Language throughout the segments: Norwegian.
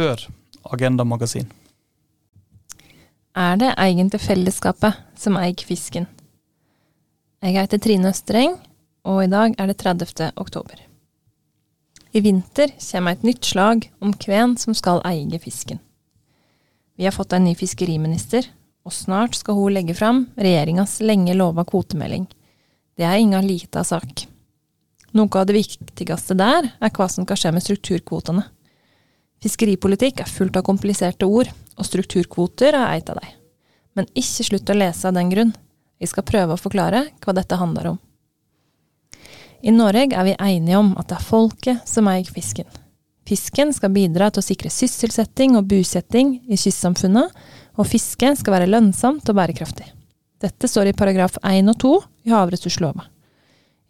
før Agenda Magasin. Er det egentlig fellesskapet som eier fisken? Jeg heter Trine Østreng, og i dag er det 30. oktober. I vinter kommer et nytt slag om hvem som skal eie fisken. Vi har fått en ny fiskeriminister, og snart skal hun legge fram regjeringas lenge lova kvotemelding. Det er inga lita sak. Noe av det viktigste der er hva som skal skje med strukturkvotene. Fiskeripolitikk er fullt av kompliserte ord, og strukturkvoter er eit av dem. Men ikke slutt å lese av den grunn. Vi skal prøve å forklare hva dette handler om. I Norge er vi enige om at det er folket som eier fisken. Fisken skal bidra til å sikre sysselsetting og bosetting i kystsamfunnet, og fisket skal være lønnsomt og bærekraftig. Dette står i paragraf 1 og 2 i havressurslova.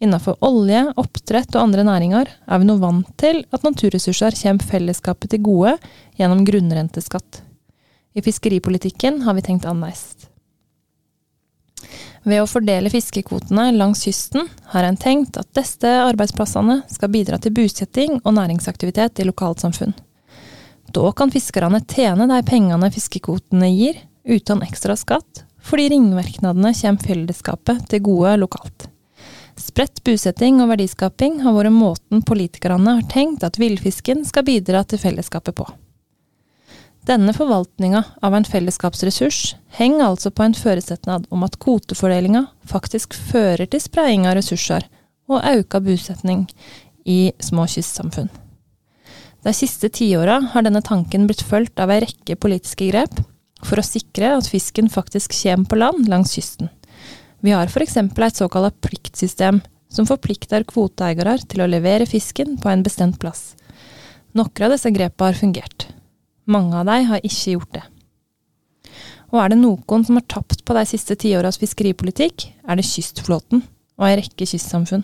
Innenfor olje, oppdrett og andre næringer er vi nå vant til at naturressurser kommer fellesskapet til gode gjennom grunnrenteskatt. I fiskeripolitikken har vi tenkt annerledes. Ved å fordele fiskekvotene langs kysten har en tenkt at disse arbeidsplassene skal bidra til bosetting og næringsaktivitet i lokalsamfunn. Da kan fiskerne tjene de pengene fiskekvotene gir, uten ekstra skatt, fordi ringvirkningene kommer fellesskapet til gode lokalt. Spredt busetting og verdiskaping har vært måten politikerne har tenkt at villfisken skal bidra til fellesskapet på. Denne forvaltninga av en fellesskapsressurs henger altså på en føresetnad om at kvotefordelinga faktisk fører til spredning av ressurser og økt bosetning i små kystsamfunn. De siste tiåra har denne tanken blitt fulgt av ei rekke politiske grep for å sikre at fisken faktisk kommer på land langs kysten. Vi har f.eks. et såkalt pliktsystem, som forplikter kvoteeiere til å levere fisken på en bestemt plass. Noen av disse grepene har fungert. Mange av dem har ikke gjort det. Og er det noen som har tapt på de siste tiåras fiskeripolitikk, er det kystflåten og ei rekke kystsamfunn.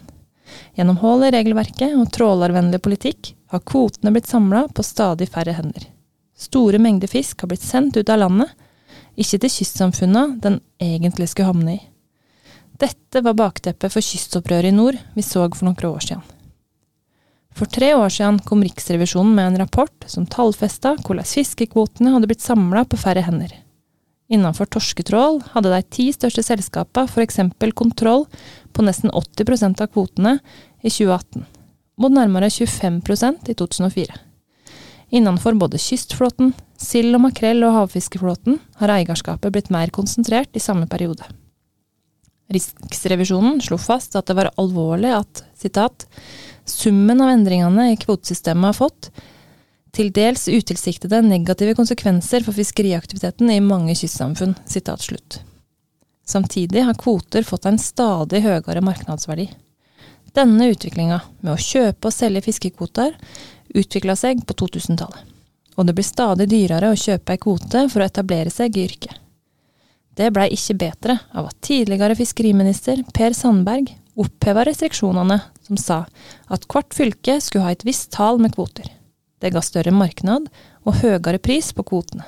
Gjennom hull i regelverket og trålervennlig politikk har kvotene blitt samla på stadig færre hender. Store mengder fisk har blitt sendt ut av landet, ikke til kystsamfunna den egentlig skulle havne i. Dette var bakteppet for kystopprøret i nord vi så for noen år siden. For tre år siden kom Riksrevisjonen med en rapport som tallfesta hvordan fiskekvotene hadde blitt samla på færre hender. Innenfor torsketrål hadde de ti største selskapene f.eks. kontroll på nesten 80% av kvotene i 2018, mot nærmere 25% i 2004. Innenfor både kystflåten, sild og makrell og havfiskeflåten har eierskapet blitt mer konsentrert i samme periode. Riksrevisjonen slo fast at det var alvorlig at citat, summen av endringene i kvotesystemet har fått til dels utilsiktede negative konsekvenser for fiskeriaktiviteten i mange kystsamfunn. Slutt. Samtidig har kvoter fått en stadig høyere markedsverdi. Denne utviklinga med å kjøpe og selge fiskekvoter utvikla seg på 2000-tallet. Og det blir stadig dyrere å kjøpe ei kvote for å etablere seg i yrket. Det blei ikke bedre av at tidligere fiskeriminister Per Sandberg oppheva restriksjonene som sa at hvert fylke skulle ha et visst tall med kvoter. Det ga større marknad og høyere pris på kvotene.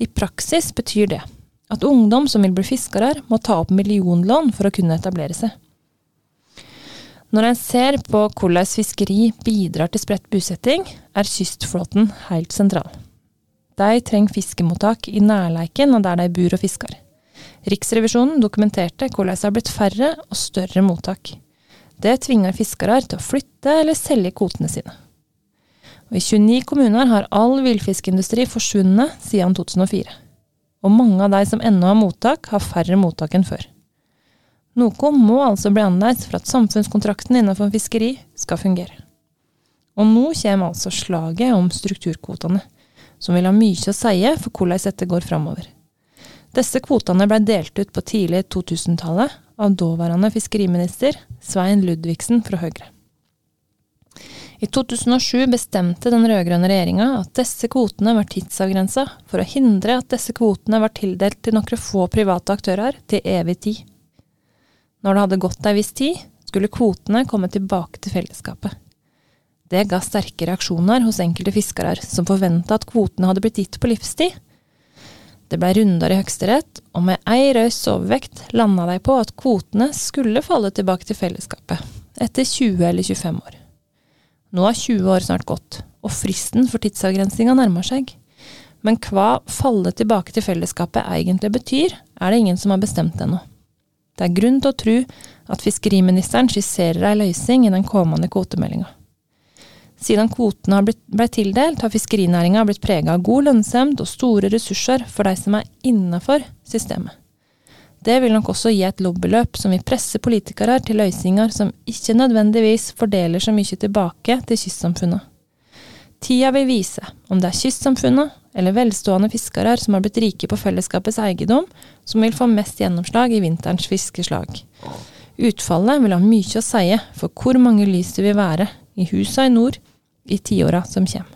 I praksis betyr det at ungdom som vil bli fiskere, må ta opp millionlån for å kunne etablere seg. Når en ser på hvordan fiskeri bidrar til spredt bosetting, er kystflåten helt sentral. De trenger fiskemottak i nærleiken av der de bor og fisker. Riksrevisjonen dokumenterte hvordan det har blitt færre og større mottak. Det tvinger fiskere til å flytte eller selge kvotene sine. Og I 29 kommuner har all villfiskindustri forsvunnet siden 2004. Og mange av de som ennå har mottak, har færre mottak enn før. Noe må altså bli annerledes for at samfunnskontrakten innenfor fiskeri skal fungere. Og nå kommer altså slaget om strukturkvotene som vil ha mye å si for hvordan dette går framover. Disse kvotene ble delt ut på tidlig 2000-tallet av daværende fiskeriminister Svein Ludvigsen fra Høyre. I 2007 bestemte den rød-grønne regjeringa at disse kvotene var tidsavgrensa for å hindre at disse kvotene var tildelt til noen få private aktører til evig tid. Når det hadde gått ei viss tid, skulle kvotene komme tilbake til fellesskapet. Det ga sterke reaksjoner hos enkelte fiskere, som forventa at kvotene hadde blitt gitt på livstid. Det blei runder i Høyesterett, og med ei røys overvekt landa de på at kvotene skulle falle tilbake til fellesskapet, etter 20 eller 25 år. Nå har 20 år snart gått, og fristen for tidsavgrensninga nærmer seg. Men hva falle tilbake til fellesskapet egentlig betyr, er det ingen som har bestemt ennå. Det er grunn til å tro at fiskeriministeren skisserer ei løsning i den kommende kvotemeldinga. Siden kvotene ble tildelt, har fiskerinæringa blitt prega av god lønnsomhet og store ressurser for de som er innafor systemet. Det vil nok også gi et lobbyløp som vil presse politikere til løsninger som ikke nødvendigvis fordeler så mye tilbake til kystsamfunnet. Tida vil vise om det er kystsamfunnet eller velstående fiskere som har blitt rike på fellesskapets eiendom, som vil få mest gjennomslag i vinterens fiskeslag. Utfallet vil ha mye å si for hvor mange lys det vil være i husa i nord i tiåra som kommer.